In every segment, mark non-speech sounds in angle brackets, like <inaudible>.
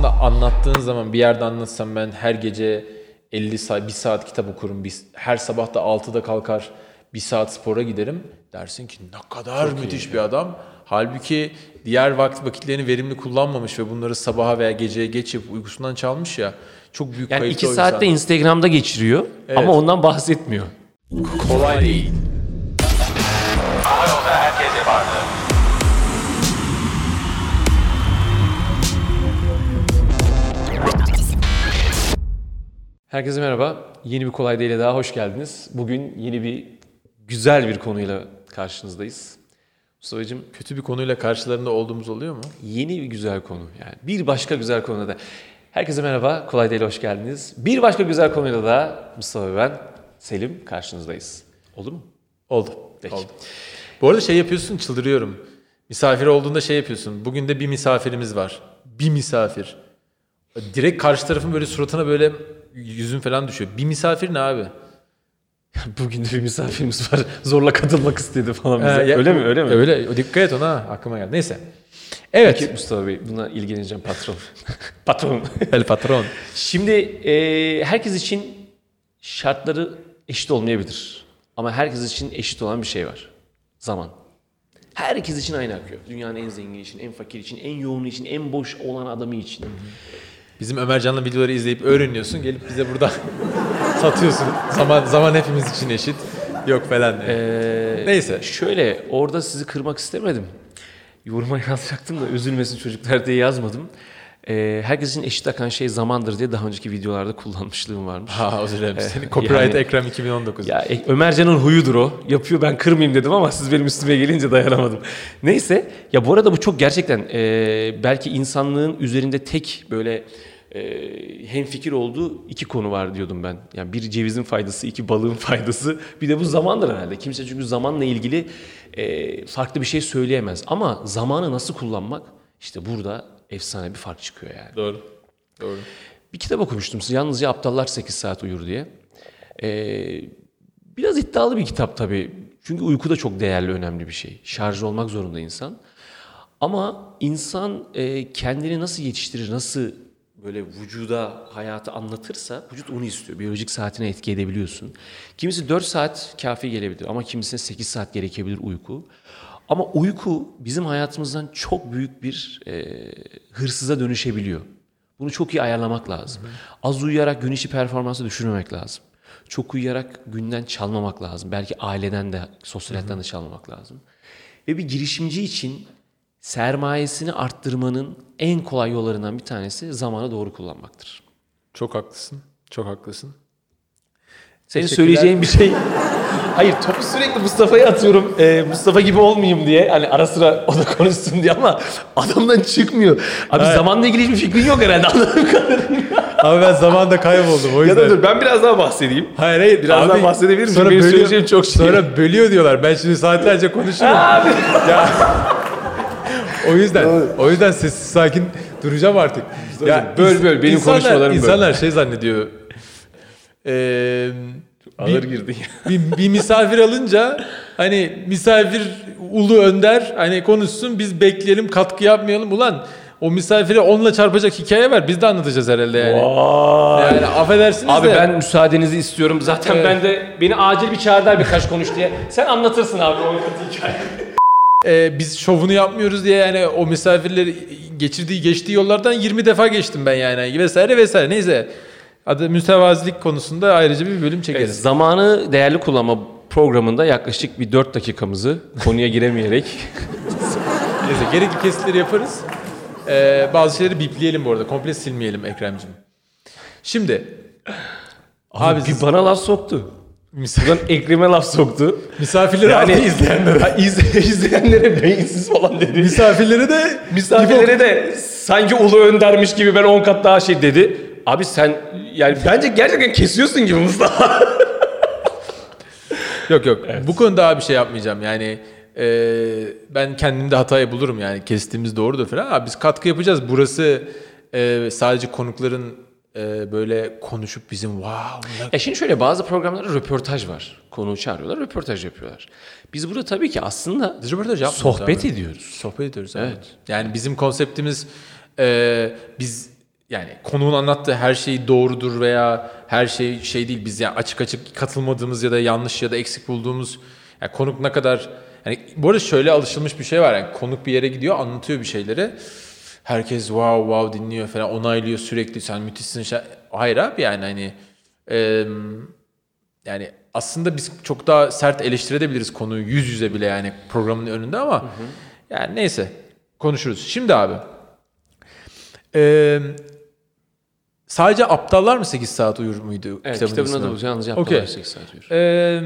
aslında anlattığın zaman bir yerde anlatsam ben her gece 50 saat, 1 saat kitap okurum. Bir, her sabah da 6'da kalkar 1 saat spora giderim. Dersin ki ne kadar müthiş bir adam. Halbuki diğer vakit vakitlerini verimli kullanmamış ve bunları sabaha veya geceye geç yapıp uykusundan çalmış ya. Çok büyük Yani kayıp iki o saatte insan. Instagram'da geçiriyor ama ondan bahsetmiyor. kolay değil. Herkese merhaba. Yeni bir kolay değil daha hoş geldiniz. Bugün yeni bir güzel bir konuyla karşınızdayız. Mustafa'cığım Kötü bir konuyla karşılarında olduğumuz oluyor mu? yeni bir güzel konu. Yani bir başka güzel konuda da. Herkese merhaba. Kolay değil hoş geldiniz. Bir başka güzel konuyla da Mustafa ve ben Selim karşınızdayız. Olur mu? Oldu. Peki. Oldu. Bu arada şey yapıyorsun çıldırıyorum. Misafir olduğunda şey yapıyorsun. Bugün de bir misafirimiz var. Bir misafir. Direkt karşı tarafın böyle suratına böyle yüzün falan düşüyor. Bir misafir ne abi? Bugün de bir misafirimiz var. <laughs> Zorla katılmak istedi falan bize. Ee, ya- öyle mi? Öyle mi? Öyle. Dikkat et ona. Aklıma geldi. Neyse. Evet. Peki Mustafa Bey buna ilgileneceğim patron. <laughs> patron. <laughs> El patron. Şimdi e, herkes için şartları eşit olmayabilir. Ama herkes için eşit olan bir şey var. Zaman. Herkes için aynı akıyor. Dünyanın en zengin için, en fakir için, en yoğun için, en boş olan adamı için. Bizim Ömercan'la videoları izleyip öğreniyorsun. Gelip bize burada <laughs> satıyorsun. Zaman zaman hepimiz için eşit. Yok falan diye. Ee, Neyse. Şöyle orada sizi kırmak istemedim. Yoruma <laughs> yazacaktım da üzülmesin çocuklar diye yazmadım. Ee, herkes için eşit akan şey zamandır diye daha önceki videolarda kullanmışlığım varmış. Ha özür dilerim. Seni copyright yani- Ekrem 2019. Ya e, Ömercan'ın huyudur o. Yapıyor ben kırmayayım dedim ama siz benim üstüme gelince dayanamadım. Neyse ya bu arada bu çok gerçekten e, belki insanlığın üzerinde tek böyle e, hemfikir olduğu iki konu var diyordum ben. Yani bir cevizin faydası, iki balığın <laughs> faydası. Bir de bu zamandır herhalde. Kimse çünkü zamanla ilgili e, farklı bir şey söyleyemez. Ama zamanı nasıl kullanmak işte burada efsane bir fark çıkıyor yani. Doğru. Doğru. Bir kitap okumuştum. Yalnızca Aptallar 8 saat uyur diye. Ee, biraz iddialı bir kitap tabii. Çünkü uyku da çok değerli, önemli bir şey. Şarj olmak zorunda insan. Ama insan e, kendini nasıl yetiştirir, nasıl böyle vücuda hayatı anlatırsa vücut onu istiyor. Biyolojik saatine etki edebiliyorsun. Kimisi 4 saat kafi gelebilir ama kimisine 8 saat gerekebilir uyku. Ama uyku bizim hayatımızdan çok büyük bir e, hırsıza dönüşebiliyor. Bunu çok iyi ayarlamak lazım. Az uyuyarak gün içi performansı düşürmemek lazım. Çok uyuyarak günden çalmamak lazım. Belki aileden de, sosyal hayattan da çalmamak lazım. Ve bir girişimci için sermayesini arttırmanın en kolay yollarından bir tanesi zamanı doğru kullanmaktır. Çok haklısın. Çok haklısın. Senin söyleyeceğin bir şey... <laughs> Hayır topu sürekli Mustafa'ya atıyorum. Ee, Mustafa gibi olmayayım diye. Hani ara sıra o da konuşsun diye ama adamdan çıkmıyor. Abi Evet. zamanla ilgili hiçbir fikrin yok herhalde anladığım kadarıyla. Abi ben zamanda kayboldum o <laughs> ya yüzden. da dur ben biraz daha bahsedeyim. Hayır hayır. Birazdan Abi, bahsedebilir miyim? Sonra Benim bölüyor, söyleyeceğim çok şey. Sonra bölüyor diyorlar. Ben şimdi saatlerce konuşurum. ya. <laughs> o yüzden o yüzden sessiz sakin duracağım artık. Ya Böl, böl, benim insanlar- konuşmalarımı böl. İnsanlar şey zannediyor. Eee Ağır girdin ya. bir, bir misafir alınca hani misafir ulu önder hani konuşsun biz bekleyelim katkı yapmayalım ulan o misafire onunla çarpacak hikaye var biz de anlatacağız herhalde yani. Yani affedersiniz Abi de. ben müsaadenizi istiyorum. Zaten Evet. ben de beni acil bir çağırdılar birkaç konuş diye. Sen anlatırsın abi o hikayeyi. Ee, biz şovunu yapmıyoruz diye yani o misafirleri geçirdiği geçtiği yollardan 20 defa geçtim ben yani vesaire vesaire neyse. Adı mütevazilik konusunda ayrıca bir bölüm çekeriz. Zamanı değerli kullanma programında yaklaşık bir 4 dakikamızı konuya giremeyerek <laughs> Neyse gerekli kesitleri yaparız. Ee, bazı şeyleri bipleyelim bu arada. Komple silmeyelim Ekrem'cim. Şimdi Abi, Abi bir bana laf soktu. Buradan Ekrem'e laf soktu. misafirleri Yani yani izleyenlere. İzle- <laughs> izleyenlere beyinsiz falan dedi. Misafirleri de Misafirlere de sanki ulu öndermiş gibi ben 10 kat daha şey dedi. Abi sen yani bence gerçekten kesiyorsun gibi Mustafa. <laughs> Yok yok. Bu konuda abi bir şey yapmayacağım. Yani e, ben kendimde hatayı bulurum yani kestiğimiz doğrudur falan. Abi biz katkı yapacağız. Burası e, sadece konukların e, böyle konuşup bizim wow Ya şimdi şöyle bazı programlarda röportaj var. Konuğu çağırıyorlar, röportaj yapıyorlar. Biz burada tabii ki aslında Biz röportaj sohbet abi. ediyoruz. sohbet ediyoruz. abi. Evet. Yani bizim konseptimiz e, biz yani konuğun anlattığı her şey doğrudur veya her şey şey değil biz yani açık açık katılmadığımız ya da yanlış ya da eksik bulduğumuz yani konuk ne kadar yani bu arada şöyle alışılmış bir şey var yani konuk bir yere gidiyor anlatıyor bir şeyleri herkes wow wow dinliyor falan onaylıyor sürekli sen müthişsin şey. hayır abi yani hani e, yani aslında biz çok daha sert eleştirebiliriz konuyu yüz yüze bile yani programın önünde ama hı hı. yani neyse konuşuruz. Şimdi abi e, sadece aptallar mı 8 saat uyur muydu? Evet kitabın, kitabın adı bu. Yalnızca aptallar okay. 8 saat uyur. E,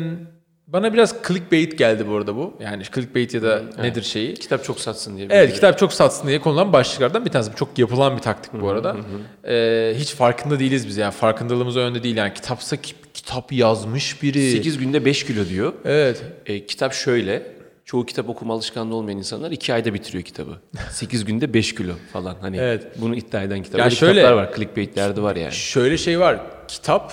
bana biraz clickbait geldi bu arada bu. Yani clickbait ya da hmm, nedir evet. şeyi. Kitap çok satsın diye. Evet kitap çok satsın diye konulan başlıklardan bir tanesi. Çok yapılan bir taktik bu arada. ee, hiç farkında değiliz biz yani. Farkındalığımız önünde değil yani. Kitapsa kitap yazmış biri. 8 günde 5 kilo diyor. Evet. E, kitap şöyle. Çoğu kitap okuma alışkanlığı olmayan insanlar 2 ayda bitiriyor kitabı. 8 günde 5 kilo falan. Hani evet. bunu iddia eden kitap. Yani şöyle, kitaplar var. Clickbait'lerde var yani. Şöyle şey var. Kitap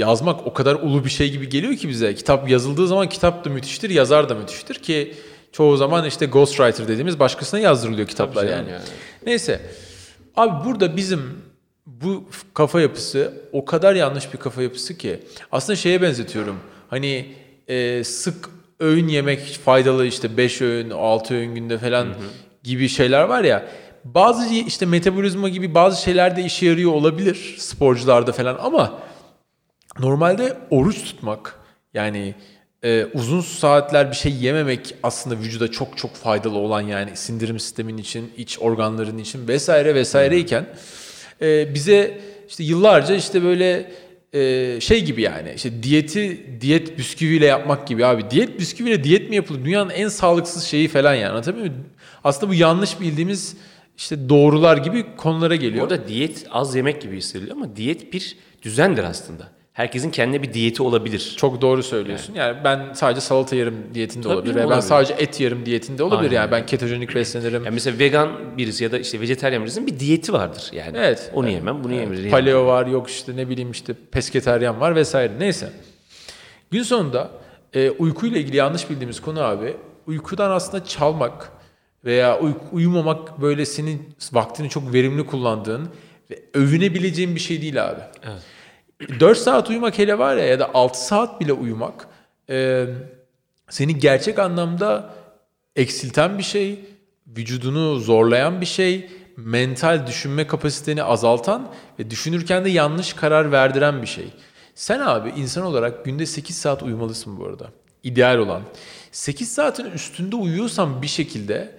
yazmak o kadar ulu bir şey gibi geliyor ki bize. Kitap yazıldığı zaman kitap da müthiştir, yazar da müthiştir ki çoğu zaman işte ghostwriter dediğimiz başkasına yazdırılıyor kitaplar yani. yani. Neyse. Abi burada bizim bu kafa yapısı o kadar yanlış bir kafa yapısı ki aslında şeye benzetiyorum. Hani e, sık öğün yemek faydalı işte 5 öğün, 6 öğün günde falan hı hı. gibi şeyler var ya. Bazı işte metabolizma gibi bazı şeyler de işe yarıyor olabilir sporcularda falan ama Normalde oruç tutmak yani e, uzun saatler bir şey yememek aslında vücuda çok çok faydalı olan yani sindirim sistemin için, iç organların için vesaire vesaireyken e, bize işte yıllarca işte böyle e, şey gibi yani işte diyeti diyet bisküviyle yapmak gibi abi diyet bisküviyle diyet mi yapılır dünyanın en sağlıksız şeyi falan yani anlatabiliyor muyum? Aslında bu yanlış bildiğimiz işte doğrular gibi konulara geliyor. Orada diyet az yemek gibi hissediliyor ama diyet bir düzendir aslında herkesin kendine bir diyeti olabilir. Çok doğru söylüyorsun. Yani, yani ben sadece salata yerim diyetinde Tabii olabilir. Veya ben sadece et yerim diyetinde olabilir. Aynen. Yani ben ketojenik beslenirim. Yani mesela vegan birisi ya da işte vejeteryan birisinin bir diyeti vardır yani. Evet. Onu yemem, bunu evet. yemem. Paleo var, yok işte ne bileyim işte pesketeryan var vesaire. Neyse. Gün sonunda e, uykuyla ilgili yanlış bildiğimiz konu abi uykudan aslında çalmak veya uy- uyumamak böyle senin vaktini çok verimli kullandığın ve övünebileceğin bir şey değil abi. Evet. 4 saat uyumak hele var ya ya da 6 saat bile uyumak e, seni gerçek anlamda eksilten bir şey, vücudunu zorlayan bir şey, mental düşünme kapasiteni azaltan ve düşünürken de yanlış karar verdiren bir şey. Sen abi insan olarak günde 8 saat uyumalısın bu arada. İdeal olan. 8 saatin üstünde uyuyorsan bir şekilde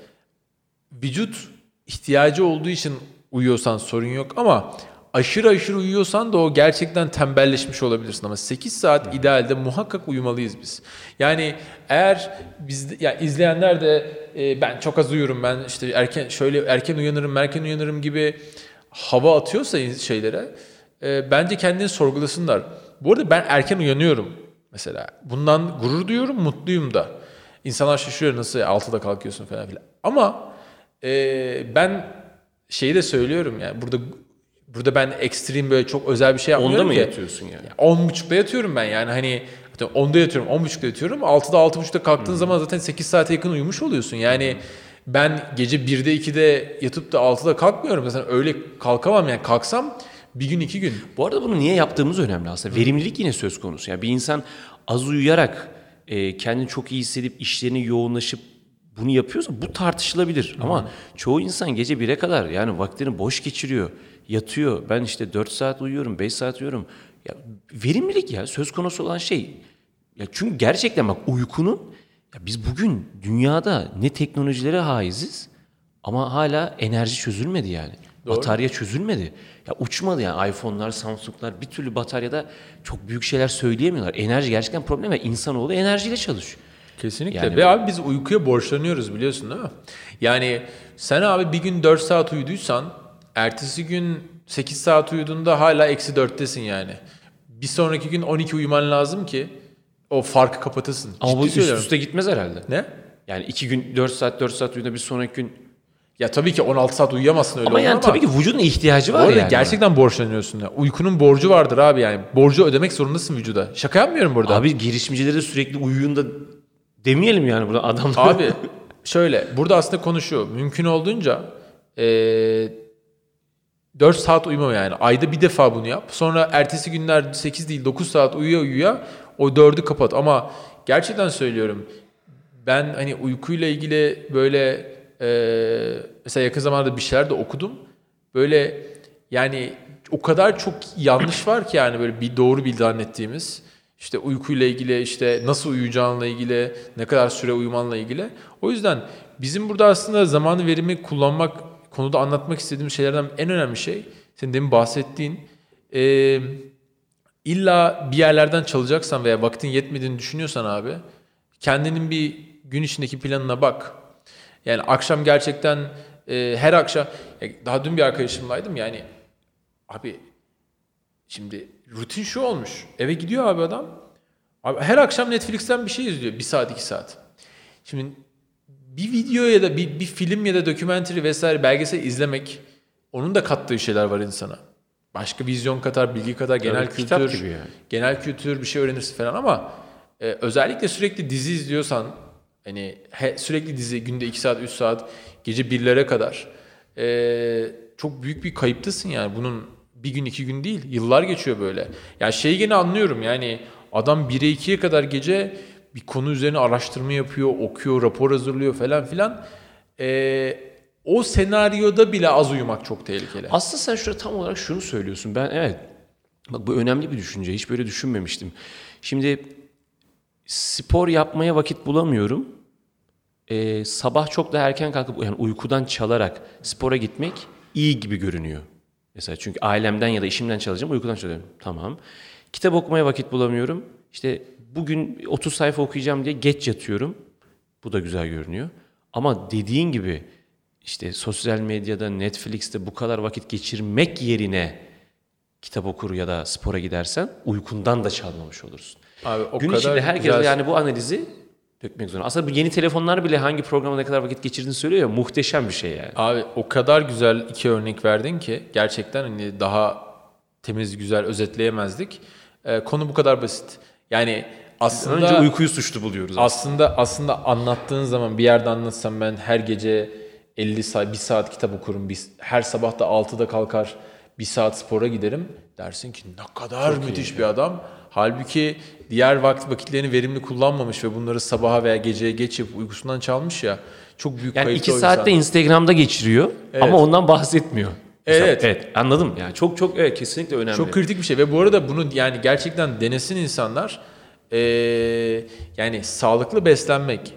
vücut ihtiyacı olduğu için uyuyorsan sorun yok ama aşırı aşırı uyuyorsan da o gerçekten tembelleşmiş olabilirsin ama 8 saat idealde muhakkak uyumalıyız biz. Yani eğer biz ya izleyenler de e, ben çok az uyurum ben işte erken şöyle erken uyanırım erken uyanırım gibi hava atıyorsa şeylere e, bence kendini sorgulasınlar. Bu arada ben erken uyanıyorum mesela. Bundan gurur duyuyorum, mutluyum da. İnsanlar şaşırıyor nasıl 6'da kalkıyorsun falan filan. Ama e, ben şeyi de söylüyorum yani burada Burada ben ekstrem böyle çok özel bir şey yapmıyorum Onda mı ki. yatıyorsun yani? On buçukta yatıyorum ben yani hani onda yatıyorum, on buçukta yatıyorum. Altıda altı buçukta kalktığın hmm. zaman zaten sekiz saate yakın uyumuş oluyorsun. Yani hmm. ben gece birde ikide yatıp da altıda kalkmıyorum. Mesela öyle kalkamam yani kalksam bir gün iki gün. Bu arada bunu niye yaptığımız önemli aslında. Verimlilik yine söz konusu. Yani bir insan az uyuyarak e, kendini çok iyi hissedip işlerini yoğunlaşıp bunu yapıyorsa bu tartışılabilir. Hmm. Ama çoğu insan gece 1'e kadar yani vaktini boş geçiriyor yatıyor. Ben işte 4 saat uyuyorum, 5 saat uyuyorum. Ya verimlilik ya söz konusu olan şey. Ya çünkü gerçekten bak uykunun ya biz bugün dünyada ne teknolojilere haiziz ama hala enerji çözülmedi yani. Doğru. Batarya çözülmedi. Ya uçmadı yani iPhone'lar, Samsung'lar bir türlü bataryada çok büyük şeyler söyleyemiyorlar. Enerji gerçekten problem ve insanoğlu enerjiyle çalışıyor. Kesinlikle. Yani ve abi biz uykuya borçlanıyoruz biliyorsun değil mi? Yani sen abi bir gün 4 saat uyuduysan ertesi gün 8 saat uyuduğunda hala eksi 4'tesin yani. Bir sonraki gün 12 uyuman lazım ki o farkı kapatasın. Ama Ciddi bu üst üste gitmez herhalde. Ne? Yani 2 gün 4 saat 4 saat uyuduğunda bir sonraki gün ya tabii ki 16 saat uyuyamazsın öyle ama yani ama tabii ki vücudun ihtiyacı var yani. gerçekten borçlanıyorsun ya. Uykunun borcu vardır abi yani. Borcu ödemek zorundasın vücuda. Şaka yapmıyorum burada. Abi girişimcileri de sürekli uyuyun da demeyelim yani burada adamlar. Abi şöyle burada aslında konuşuyor. Mümkün olduğunca ee, 4 saat uyuma yani. Ayda bir defa bunu yap. Sonra ertesi günler 8 değil 9 saat uyuya uyuya o 4'ü kapat. Ama gerçekten söylüyorum. Ben hani uykuyla ilgili böyle e, mesela yakın zamanda bir şeyler de okudum. Böyle yani o kadar çok yanlış var ki yani böyle bir doğru bildi zannettiğimiz. İşte uykuyla ilgili, işte nasıl uyuyacağınla ilgili, ne kadar süre uyumanla ilgili. O yüzden bizim burada aslında zamanı verimi kullanmak konuda anlatmak istediğim şeylerden en önemli şey, senin demin bahsettiğin, e, illa bir yerlerden çalacaksan veya vaktin yetmediğini düşünüyorsan abi, kendinin bir gün içindeki planına bak. Yani akşam gerçekten e, her akşam, daha dün bir arkadaşımlaydım yani, abi Şimdi rutin şu olmuş. Eve gidiyor abi adam. Abi her akşam Netflix'ten bir şey izliyor. Bir saat, iki saat. Şimdi bir video ya da bir, bir film ya da dokümenteri vesaire belgesel izlemek onun da kattığı şeyler var insana. Başka vizyon katar, bilgi katar, genel kitap kültür, gibi yani. genel kültür bir şey öğrenirsin falan ama e, özellikle sürekli dizi izliyorsan hani he- sürekli dizi günde 2 saat 3 saat gece birlere kadar e, çok büyük bir kayıptasın yani bunun bir gün iki gün değil yıllar geçiyor böyle. Ya şeyi gene anlıyorum yani adam 1'e 2'ye kadar gece bir konu üzerine araştırma yapıyor, okuyor, rapor hazırlıyor falan filan. E, o senaryoda bile az uyumak çok tehlikeli. Aslında sen şurada tam olarak şunu söylüyorsun. Ben evet bak bu önemli bir düşünce. Hiç böyle düşünmemiştim. Şimdi spor yapmaya vakit bulamıyorum. Ee, sabah çok da erken kalkıp yani uykudan çalarak spora gitmek iyi gibi görünüyor. Mesela çünkü ailemden ya da işimden çalacağım uykudan çalıyorum. Tamam. Kitap okumaya vakit bulamıyorum. İşte bugün 30 sayfa okuyacağım diye geç yatıyorum. Bu da güzel görünüyor. Ama dediğin gibi işte sosyal medyada, Netflix'te bu kadar vakit geçirmek yerine kitap okur ya da spora gidersen uykundan da çalmamış olursun. Abi o Gün kadar içinde herkes güzel- yani bu analizi dökmek zorunda. Aslında bu yeni telefonlar bile hangi programa ne kadar vakit geçirdiğini söylüyor ya muhteşem bir şey yani. Abi o kadar güzel iki örnek verdin ki gerçekten hani daha temiz güzel özetleyemezdik. Ee, konu bu kadar basit. Yani aslında Önce uykuyu suçlu buluyoruz. aslında aslında anlattığın zaman bir yerde anlatsam ben her gece 50 saat, bir saat kitap okurum. Bir, her sabah da 6'da kalkar bir saat spora giderim. Dersin ki ne kadar müthiş bir adam. Halbuki diğer vakit vakitlerini verimli kullanmamış ve bunları sabaha veya geceye geç yapıp uykusundan çalmış ya. Çok büyük Yani iki saatte insan. Instagram'da geçiriyor Evet. ama ondan bahsetmiyor. Mesela- Evet. Evet anladım. Yani çok çok evet kesinlikle önemli. Çok kritik bir şey ve bu arada bunu yani gerçekten denesin insanlar. Ee, yani sağlıklı beslenmek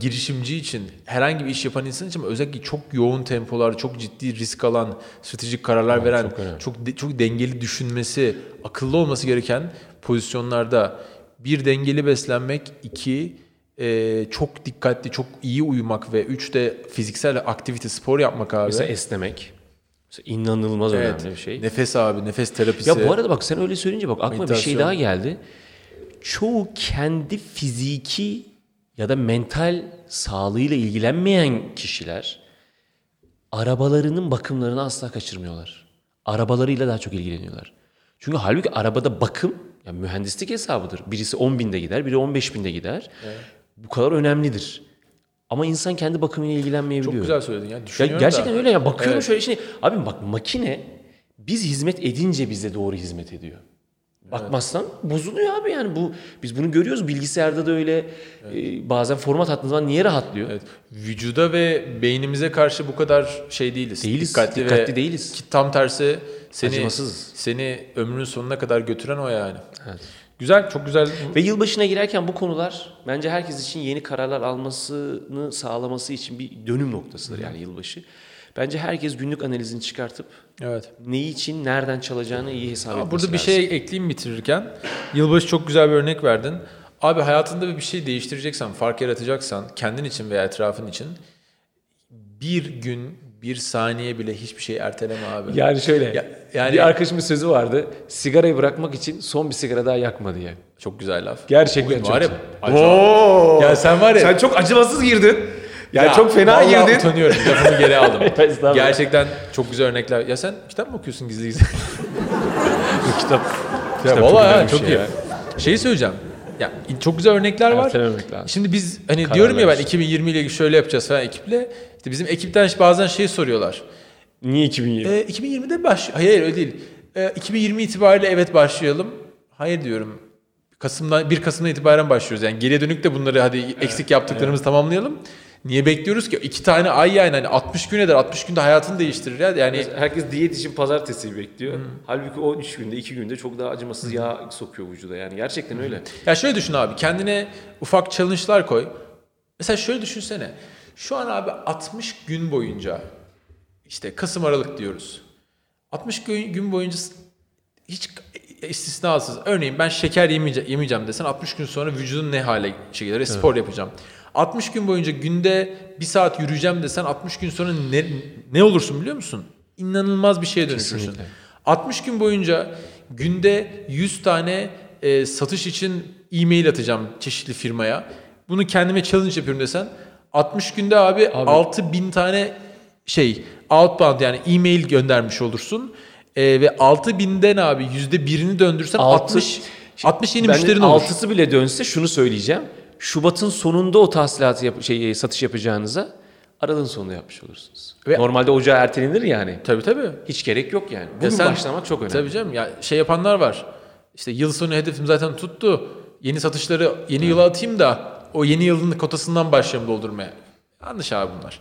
girişimci için herhangi bir iş yapan insan için özellikle çok yoğun tempolar, çok ciddi risk alan, stratejik kararlar veren, çok önemli. çok de- çok dengeli düşünmesi, akıllı olması gereken pozisyonlarda bir dengeli beslenmek, iki e, çok dikkatli, çok iyi uyumak ve üç de fiziksel aktivite, spor yapmak abi. Mesela esnemek. Mesela inanılmaz evet. önemli bir şey. Nefes abi, nefes terapisi. Ya bu arada bak sen öyle söyleyince bak aklıma bir şey Meditasyon. daha geldi. Çoğu kendi fiziki ya da mental sağlığıyla ilgilenmeyen kişiler arabalarının bakımlarını asla kaçırmıyorlar. Arabalarıyla daha çok ilgileniyorlar. Çünkü halbuki arabada bakım yani mühendislik hesabıdır. Birisi 10 binde gider, biri 15 binde gider. Bu kadar önemlidir. Ama insan kendi bakımıyla ilgilenmeyebiliyor. Çok güzel söyledin ya. Ya gerçekten da. öyle ya. Bakıyorum Evet. şöyle şimdi. Abi bak makine biz hizmet edince bize doğru hizmet ediyor. Bakmazsan bozuluyor abi yani bu biz bunu görüyoruz bilgisayarda da öyle Ee, bazen format attığın zaman niye rahatlıyor? Evet. Vücuda ve beynimize karşı bu kadar şey değiliz. Değiliz, Dikkatli, dikkatli ve değiliz. Ki tam tersi seni Acımasızız. seni ömrünün sonuna kadar götüren o yani. Evet. Güzel, çok güzel. Ve yılbaşına girerken bu konular bence herkes için yeni kararlar almasını sağlaması için bir dönüm noktasıdır yani yılbaşı. Bence herkes günlük analizini çıkartıp Evet. neyi için nereden çalacağını iyi hesap etmesi burada bir lazım. şey ekleyeyim bitirirken. Yılbaşı çok güzel bir örnek verdin. Abi hayatında bir şey değiştireceksen, fark yaratacaksan kendin için veya etrafın için bir gün, bir saniye bile hiçbir şey erteleme abi. Yani şöyle. Ya- yani- bir arkadaşımın sözü vardı. Sigarayı bırakmak için son bir sigara daha yakma diye. Çok güzel laf. Gerçekten Bugün çok var ya, acayip. Ya sen var ya- Sen çok acımasız girdin. Yani Ya, çok fena girdin. utanıyorum. Lafımı geri aldım. <laughs> Gerçekten çok güzel örnekler. Ya sen kitap mı okuyorsun gizli gizli? <laughs> kitap. ya çok vallahi önemli ya, çok şey iyi. ya. Şeyi söyleyeceğim. Ya çok güzel örnekler var. Lazım. Şimdi biz hani Karar diyorum ya ben ver. 2020 ile şöyle yapacağız falan ekiple. İşte bizim ekipten bazen şey soruyorlar. Niye 2020? E, 2020'de baş... Hayır hayır, öyle değil. E, 2020 itibariyle evet başlayalım. Hayır diyorum. Kasım'dan 1 Kasım'dan itibaren başlıyoruz. Yani geriye dönük de bunları hadi eksik yaptıklarımızı tamamlayalım. Niye bekliyoruz ki? İki tane ay yani hani 60 gün eder. 60 günde hayatını değiştirir ya. Yani Herkes diyet için pazartesi bekliyor. Halbuki o 3 günde, 2 günde çok daha acımasız yağ sokuyor vücuda. Yani gerçekten öyle. Ya şöyle düşün abi kendine ufak challenge'lar koy. Mesela şöyle düşünsene. Şu an abi 60 gün boyunca işte Kasım Aralık diyoruz. 60 gün, gün boyunca hiç istisnasız. Örneğin ben şeker yemeyeceğim, yemeyeceğim desen 60 gün sonra vücudun ne hale gelir? Spor yapacağım. 60 gün boyunca günde bir saat yürüyeceğim desen 60 gün sonra ne, ne olursun biliyor musun? İnanılmaz bir şeye dönüşürsün. Kesinlikle. 60 gün boyunca günde 100 tane e, satış için e-mail atacağım çeşitli firmaya. Bunu kendime challenge yapıyorum desen 60 günde abi, 6000 tane şey outbound yani e-mail göndermiş olursun. E, ve 6000'den abi %1'ini döndürsen Altı- 60 60 yeni müşterin olur. altısı bile dönse şunu söyleyeceğim. Şubat'ın sonunda o tahsilatı yap- şey satış yapacağınıza Aralık'ın sonunda yapmış olursunuz. Ve- Normalde ocağa ertelenir yani. Tabii tabii. Hiç gerek yok yani. Ya Bugün sen- başlamak çok önemli. Tabii canım ya şey yapanlar var. İşte yıl sonu hedefim zaten tuttu. Yeni satışları yeni yıla atayım da o yeni yılın kotasından başlayalım doldurmaya. Yanlış abi bunlar.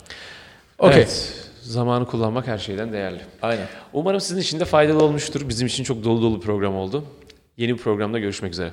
Okey. Evet. Zamanı kullanmak her şeyden değerli. Aynen. Umarım sizin için de faydalı olmuştur. Bizim için çok dolu dolu bir program oldu. Yeni bir programda görüşmek üzere.